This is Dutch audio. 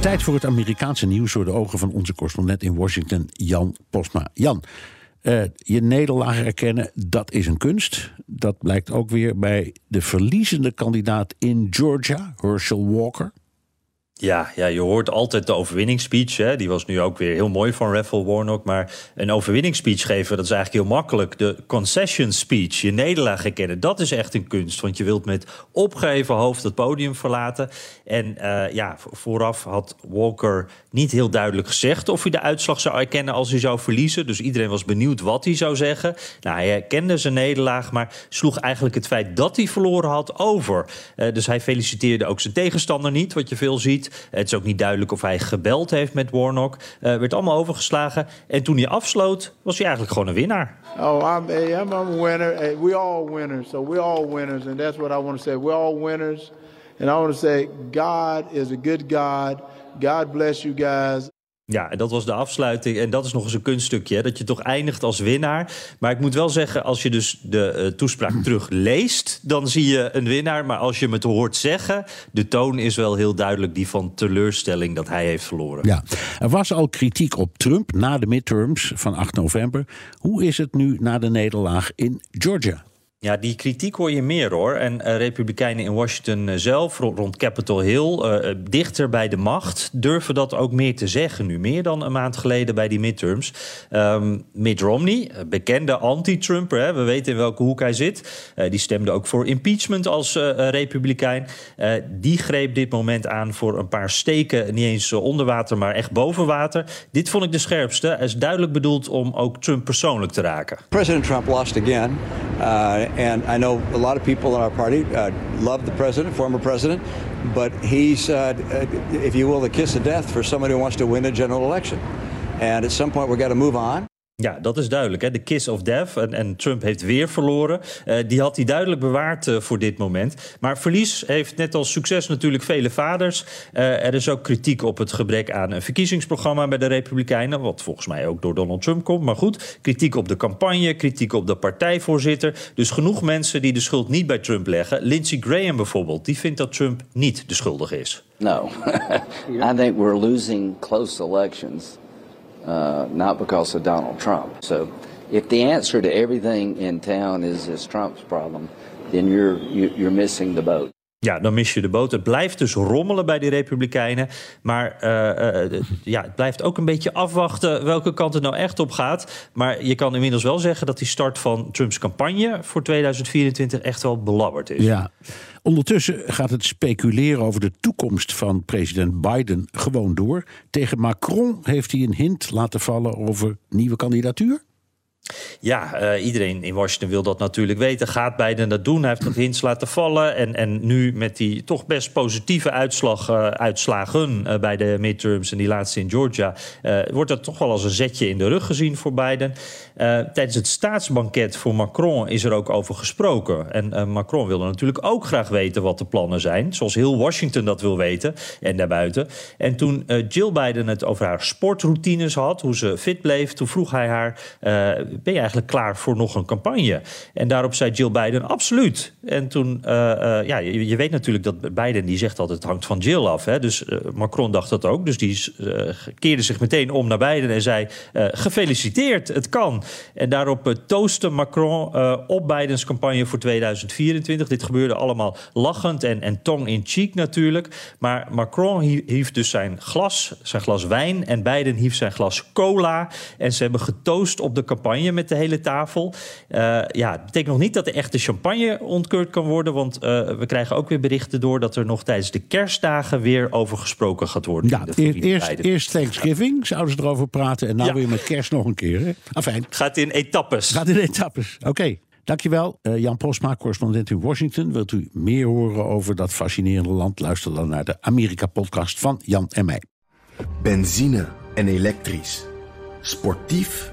Tijd voor het Amerikaanse nieuws door de ogen van onze correspondent in Washington, Jan Postma. Jan, uh, je nederlaag erkennen, dat is een kunst. Dat blijkt ook weer bij de verliezende kandidaat in Georgia, Herschel Walker. Ja, ja, je hoort altijd de overwinningsspeech. Hè? Die was nu ook weer heel mooi van Raffel Warnock. Maar een overwinningsspeech geven, dat is eigenlijk heel makkelijk. De concession speech, je nederlaag herkennen, dat is echt een kunst. Want je wilt met opgeheven hoofd het podium verlaten. En uh, ja, vooraf had Walker niet heel duidelijk gezegd of hij de uitslag zou erkennen als hij zou verliezen. Dus iedereen was benieuwd wat hij zou zeggen. Nou, hij herkende zijn nederlaag, maar sloeg eigenlijk het feit dat hij verloren had over. Uh, dus hij feliciteerde ook zijn tegenstander niet, wat je veel ziet. Het is ook niet duidelijk of hij gebeld heeft met Warnock. Uh, werd allemaal overgeslagen. En toen hij afsloot, was hij eigenlijk gewoon een winnaar. Oh, I'm, I'm a winner. We all winners. So we all winners. And that's what I want to say. We're all winners. And I want to say, God is a good God. God bless you guys. Ja, en dat was de afsluiting. En dat is nog eens een kunststukje, hè, dat je toch eindigt als winnaar. Maar ik moet wel zeggen, als je dus de uh, toespraak terug leest... dan zie je een winnaar. Maar als je hem het hoort zeggen... de toon is wel heel duidelijk die van teleurstelling dat hij heeft verloren. Ja, er was al kritiek op Trump na de midterms van 8 november. Hoe is het nu na de nederlaag in Georgia? Ja, die kritiek hoor je meer hoor. En uh, Republikeinen in Washington uh, zelf, rond Capitol Hill, uh, dichter bij de macht, durven dat ook meer te zeggen nu. Meer dan een maand geleden bij die midterms. Um, Mitt Romney, bekende anti-Trumper, we weten in welke hoek hij zit. die stemde ook voor impeachment als Republikein. die greep dit moment aan voor een paar steken, niet eens onder water, maar echt boven water. Dit vond ik de scherpste. Hij is duidelijk bedoeld om ook Trump persoonlijk te raken. President Trump lost again. And I know a lot of people in our party uh, love the president, former president, but he's, uh, if you will, the kiss of death for somebody who wants to win a general election. And at some point, we've got to move on. Ja, dat is duidelijk. De kiss of death. En, Trump heeft weer verloren. Uh, die had hij duidelijk bewaard uh, voor dit moment. Maar verlies heeft net als succes natuurlijk vele vaders. Uh, er is ook kritiek op het gebrek aan een verkiezingsprogramma bij de Republikeinen. Wat volgens mij ook door Donald Trump komt. Maar goed, kritiek op de campagne, kritiek op de partijvoorzitter. Dus genoeg mensen die de schuld niet bij Trump leggen. Lindsey Graham bijvoorbeeld, die vindt dat Trump niet de schuldige is. No, I think we're losing close elections. Uh, not because of Donald Trump. So, if the answer to everything in town is, is Trump's problem, then you're you're missing the boat. Ja, dan mis je de boot. Het blijft dus rommelen bij die Republikeinen. Maar uh, uh, ja, het blijft ook een beetje afwachten welke kant het nou echt op gaat. Maar je kan inmiddels wel zeggen dat die start van Trumps campagne voor 2024 echt wel belabberd is. Ja. Ondertussen gaat het speculeren over de toekomst van president Biden gewoon door. Tegen Macron heeft hij een hint laten vallen over nieuwe kandidatuur. Ja, uh, iedereen in Washington wil dat natuurlijk weten. Gaat Biden dat doen? Hij heeft dat hints laten vallen. En, en nu met die toch best positieve uitslag, uh, uitslagen uh, bij de midterms en die laatste in Georgia... wordt dat toch wel als een zetje in de rug gezien voor Biden. tijdens het staatsbanket voor Macron is er ook over gesproken. En Macron wilde natuurlijk ook graag weten wat de plannen zijn. Zoals heel Washington dat wil weten en daarbuiten. En toen Jill Biden het over haar sportroutines had, hoe ze fit bleef... toen vroeg hij haar ben je klaar voor nog een campagne? En daarop zei Jill Biden, absoluut. En toen, uh, uh, ja, je, weet natuurlijk dat Biden, die zegt altijd, het hangt van Jill af. Hè? Dus uh, Macron dacht dat ook. Dus die keerde zich meteen om naar Biden en zei, gefeliciteerd, het kan. En daarop toostte Macron op Bidens campagne voor 2024. Dit gebeurde allemaal lachend en, en tong in cheek natuurlijk. Maar Macron hief dus zijn glas, zijn glas wijn... en Biden hief zijn glas cola. En ze hebben getoost op de campagne met de hele tafel. Uh, ja, het betekent nog niet dat de echte champagne ontkeurd kan worden. Want uh, we krijgen ook weer berichten door dat er nog tijdens de kerstdagen weer over gesproken gaat worden. Ja, eerst, eerst Thanksgiving zouden ze erover praten. En nou ja. weer met kerst nog een keer. Hè? Afijn. Gaat in etappes. Gaat in etappes. Oké. Okay. Dankjewel, uh, Jan Posma, correspondent in Washington. Wilt u meer horen over dat fascinerende land? Luister dan naar de Amerika-podcast van Jan en mij. Benzine en elektrisch. Sportief